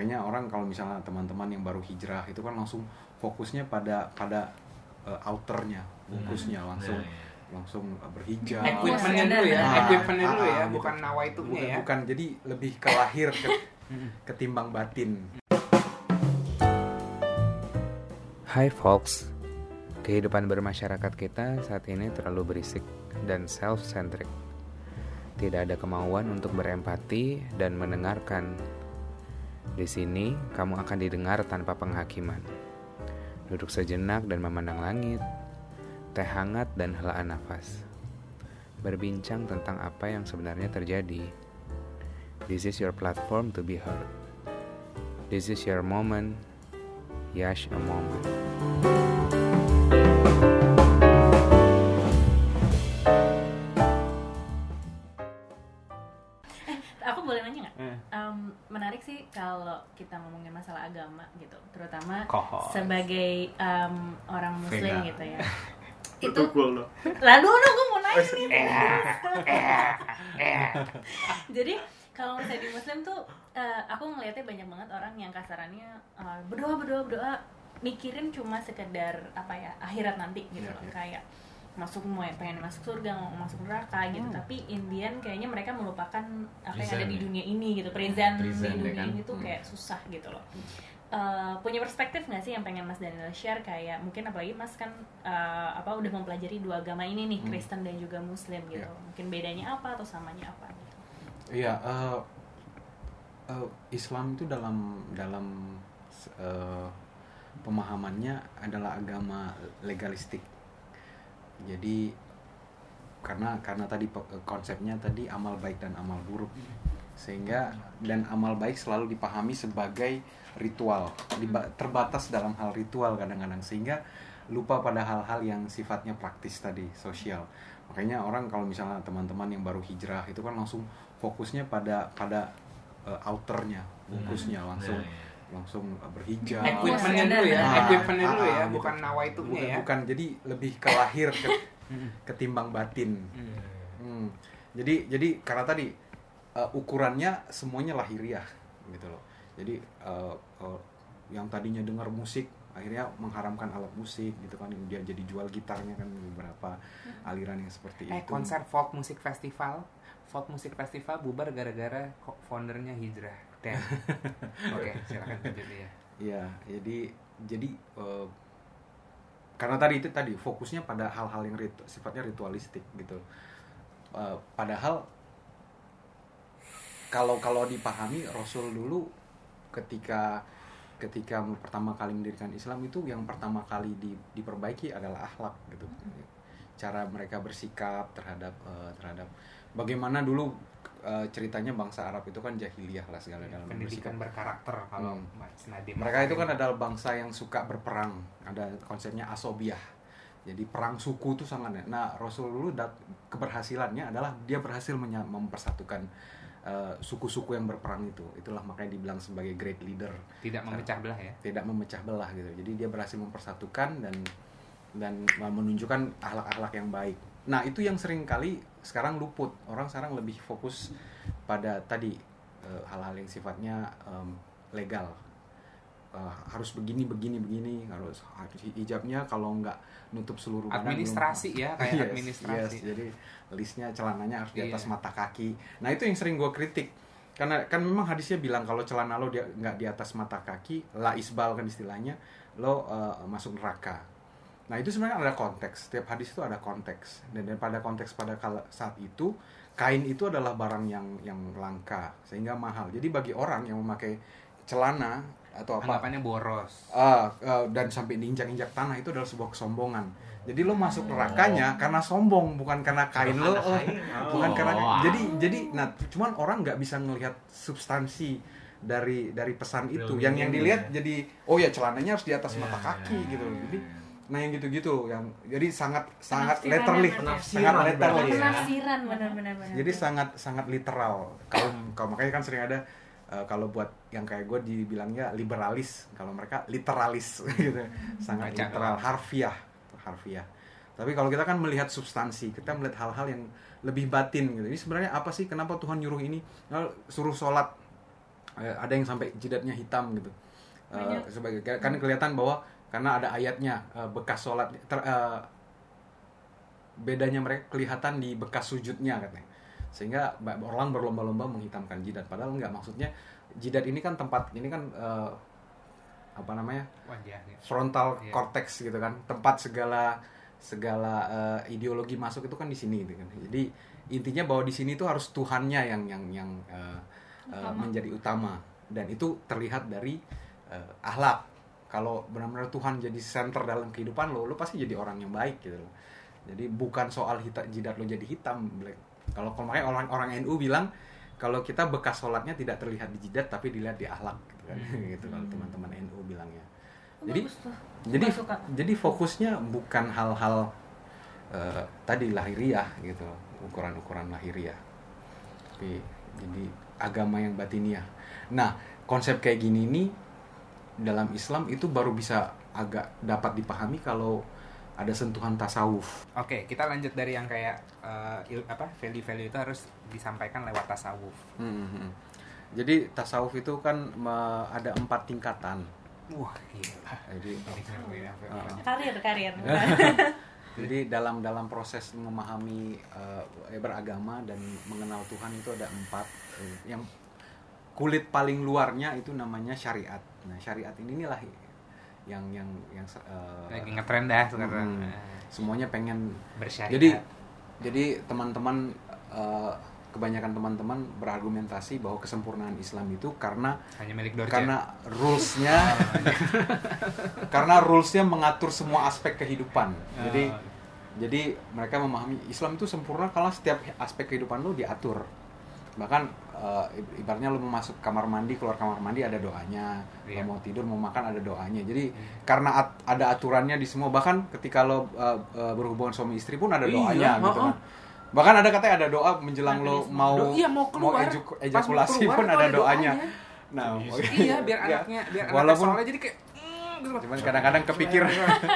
makanya orang kalau misalnya teman-teman yang baru hijrah itu kan langsung fokusnya pada pada uh, outernya fokusnya langsung Ya, ya. langsung uh, berhijab Equipmentnya dulu ya, Ah, equipmentnya dulu ya, ah, gitu. bukan nawaitunya bukan, ya. bukan jadi lebih ke lahir ke, ketimbang batin Hai folks, kehidupan bermasyarakat kita saat ini terlalu berisik dan self-centric. Tidak ada kemauan untuk berempati dan mendengarkan. Di sini, kamu akan didengar tanpa penghakiman. Duduk sejenak dan memandang langit, teh hangat dan helaan nafas. Berbincang tentang apa yang sebenarnya terjadi. This is your platform to be heard. This is your moment. Yash a moment. Agama gitu, terutama Kohos. sebagai em, orang Muslim gitu ya. itu lalu dulu gue mau nanya nih. Jadi kalau misalnya di Muslim tuh, eh, aku ngelihatnya banyak banget orang yang kasarannya eh, berdoa berdoa berdoa mikirin cuma sekedar apa ya akhirat nanti gitu Iya, loh iya. kayak masuk mau ya pengen masuk surga mau masuk neraka gitu tapi Indian kayaknya mereka melupakan apa yang ada di ya? dunia ini gitu present, Present di ya dunia kan? ini tuh Hmm. kayak susah gitu loh Eh, punya perspektif nggak sih yang pengen Mas Daniel share kayak mungkin apalagi Mas kan eh, apa udah mempelajari dua agama ini nih Hmm. Kristen dan juga Muslim gitu Iya. mungkin bedanya apa atau samanya apa gitu Iya, eh, eh, Islam itu dalam dalam eh, pemahamannya adalah agama legalistik. Jadi karena karena tadi pe- konsepnya tadi amal baik dan amal buruk, sehingga dan amal baik selalu dipahami sebagai ritual, terbatas dalam hal ritual kadang-kadang. Sehingga lupa pada hal-hal yang sifatnya praktis tadi sosial. Makanya orang kalau misalnya teman-teman yang baru hijrah itu kan langsung fokusnya pada pada uh, outernya, fokusnya langsung. Ya, ya. Langsung uh, berhijab. Equipmentnya dulu ya, Ah, equipmentnya dulu ya, ah, gitu. bukan nawaitunya bukan, ya. bukan jadi lebih ke lahir ke, ketimbang batin. Hmm. Jadi jadi karena tadi uh, ukurannya semuanya lahiriah gitu loh. Jadi uh, uh, yang tadinya dengar musik akhirnya mengharamkan alat musik gitu kan dia jadi jual gitarnya kan beberapa aliran yang seperti Eh itu. konser folk musik festival, folk musik festival bubar gara-gara foundernya hijrah. Damn. Oke, silakan lanjut ya. Iya, jadi jadi uh, karena tadi itu tadi fokusnya pada hal-hal yang ritu- sifatnya ritualistik gitu. Uh, padahal kalau kalau dipahami Rasul dulu ketika ketika pertama kali mendirikan Islam itu yang pertama kali di- diperbaiki adalah akhlak gitu. Cara mereka bersikap terhadap uh, terhadap bagaimana dulu uh, ceritanya bangsa Arab itu kan jahiliyah lah segala dalam Pendidikan bersikap. berkarakter kalau Hmm. Nadiem. Mereka itu kan adalah bangsa yang suka berperang. Ada konsepnya asobiah. Jadi perang suku itu sangat. Nah Rasul dulu dat- keberhasilannya adalah dia berhasil mempersatukan uh, suku-suku yang berperang itu. Itulah makanya dibilang sebagai great leader. tidak memecah belah ya. Tidak memecah belah gitu. Jadi dia berhasil mempersatukan dan dan menunjukkan akhlak-akhlak yang baik. Nah itu yang sering kali sekarang luput. Orang sekarang lebih fokus pada tadi eh, hal-hal yang sifatnya em, legal. Eh, harus begini begini begini harus hijabnya kalau nggak nutup seluruh badan belum- Administrasi ya, kayak Yes, administrasi. yes. jadi listnya celananya harus di atas Iya. mata kaki. Nah itu yang sering gue kritik karena kan memang hadisnya bilang kalau celana lo dia nggak di atas mata kaki, la isbal kan istilahnya, lo eh, masuk neraka. Nah itu sebenarnya ada konteks. Setiap hadis itu ada konteks. Dan, dan pada konteks pada saat itu kain itu adalah barang yang yang langka sehingga mahal. Jadi bagi orang yang memakai celana atau apa Anggapannya boros. Ah, ah, dan sampai diinjak-injak tanah itu adalah sebuah kesombongan. Jadi lo masuk nerakanya karena sombong, bukan karena kain lo, oh, bukan karena Oh. jadi jadi nah cuman orang nggak bisa ngelihat substansi dari dari pesan itu. Real Yang yang dilihat ya. jadi oh ya celananya harus di atas Ya, mata kaki ya, gitu. ya, Jadi ya. Nah yang gitu-gitu yang jadi sangat sangat letterly, sangat letterly. ya. penafsiran benar-benar benar. Jadi sangat sangat literal. Kalau kalau makanya kan sering ada eh, kalau buat yang kayak gue dibilangnya liberalis, kalau mereka literalis gitu. Sangat Baca literal, harfiah, harfiah. Tapi kalau kita kan melihat substansi, kita melihat hal-hal yang lebih batin gitu. Ini sebenarnya apa sih? Kenapa Tuhan nyuruh ini? Nah, suruh sholat Eh, ada yang sampai jidatnya hitam gitu Banyak. sebagai kan kelihatan bahwa karena ada ayatnya eh, bekas sholat ter- eh, bedanya mereka kelihatan di bekas sujudnya katanya sehingga orang berlomba-lomba menghitamkan jidat padahal enggak maksudnya jidat ini kan tempat ini kan eh, apa namanya Wajah. frontal Iya. cortex gitu kan tempat segala segala eh, ideologi masuk itu kan di sini gitu kan jadi intinya bahwa di sini tuh harus Tuhannya yang yang yang eh, Utama. menjadi utama dan itu terlihat dari eh, ahlak kalau benar-benar Tuhan jadi center dalam kehidupan lo lo pasti jadi orang yang baik gitu loh. Jadi bukan soal hitam jidat lo jadi hitam black. Kalau makanya orang-orang NU bilang kalau kita bekas sholatnya tidak terlihat di jidat tapi dilihat di ahlak gitu kan. Gitu kalau teman-teman NU bilangnya. Oh, Jadi- bagus jadi suka. jadi fokusnya bukan hal-hal eh, tadi lahiriah gitu ukuran-ukuran lahiriah. Tapi jadi agama yang batiniah. Nah konsep kayak gini nih dalam Islam itu baru bisa agak dapat dipahami kalau ada sentuhan tasawuf Oke, kita lanjut dari yang kayak eh, il- apa value-value itu harus disampaikan lewat tasawuf. Hmm, hmm, jadi tasawuf itu kan me- ada empat tingkatan Wah, gila. jadi ya? Ah. Karir, karir. Jadi dalam dalam proses memahami eh, beragama dan mengenal Tuhan itu ada empat Eh, yang kulit paling luarnya itu namanya syariat. Nah syariat ini inilah yang yang yang eh, Lagi ngetren dah sekarang. Hmm. Semuanya pengen. Bersyariat. Jadi jadi teman-teman eh, kebanyakan teman-teman berargumentasi bahwa kesempurnaan Islam itu karena hanya milik Dorce. karena rulesnya karena rulesnya mengatur semua aspek kehidupan jadi Oh. jadi mereka memahami Islam itu sempurna kalau setiap aspek kehidupan lu diatur bahkan eh, ibaratnya lu mau masuk kamar mandi keluar kamar mandi ada doanya Iya. Lu mau tidur mau makan ada doanya jadi karena at- ada aturannya di semua bahkan ketika lo eh, berhubungan suami istri pun ada Iya, doanya gitu oh, kan bahkan ada katanya ada doa menjelang lo Makanisme. mau Do- iya, mau keluar. ejuk- mau ejakulasi keluar pun ada ada doanya doanya. nah iya, biar Ya. anaknya biar Walaupun- anaknya soalnya jadi kayak mm, gitu. Cuman kadang-kadang kepikir.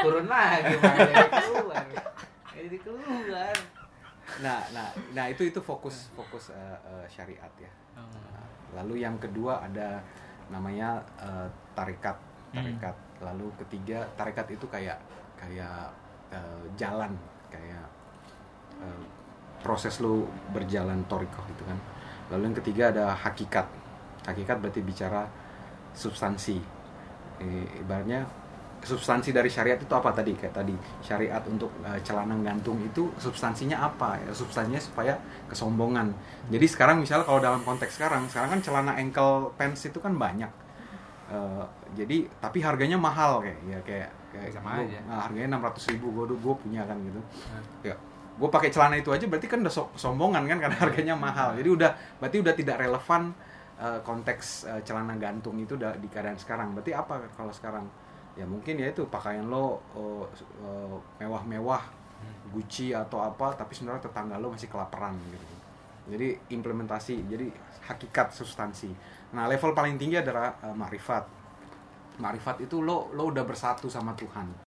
turun lagi jadi keluar. Jadi keluar. Nah, nah, nah itu itu fokus fokus eh, eh, syariat ya. Nah, lalu yang kedua ada namanya eh, tarikat, tarikat. Lalu ketiga tarikat itu kayak kayak eh, jalan, kayak eh, proses lu berjalan torikoh itu kan. Lalu yang ketiga ada hakikat. Hakikat berarti bicara substansi. Ibaratnya substansi dari syariat itu apa tadi? Kayak tadi syariat untuk eh, celana gantung itu substansinya apa? Ya substansinya supaya kesombongan. Jadi sekarang misalnya kalau dalam konteks sekarang sekarang kan celana ankle pants itu kan banyak. Eh, jadi tapi harganya mahal kayak ya kayak kayak Sama gua- aja. nah, harganya enam ratus ribu gue gue punya kan gitu. Hmm. ya gue pakai celana itu aja berarti kan udah so- kesombongan kan karena harganya mahal. Jadi udah berarti udah tidak relevan eh, konteks celana gantung itu di keadaan sekarang. Berarti apa kalau sekarang ya mungkin ya itu pakaian lo eh, eh, mewah-mewah Gucci atau apa tapi sebenarnya tetangga lo masih kelaparan gitu. Jadi implementasi jadi hakikat substansi. Nah level paling tinggi adalah eh, makrifat. Makrifat itu lo lo udah bersatu sama Tuhan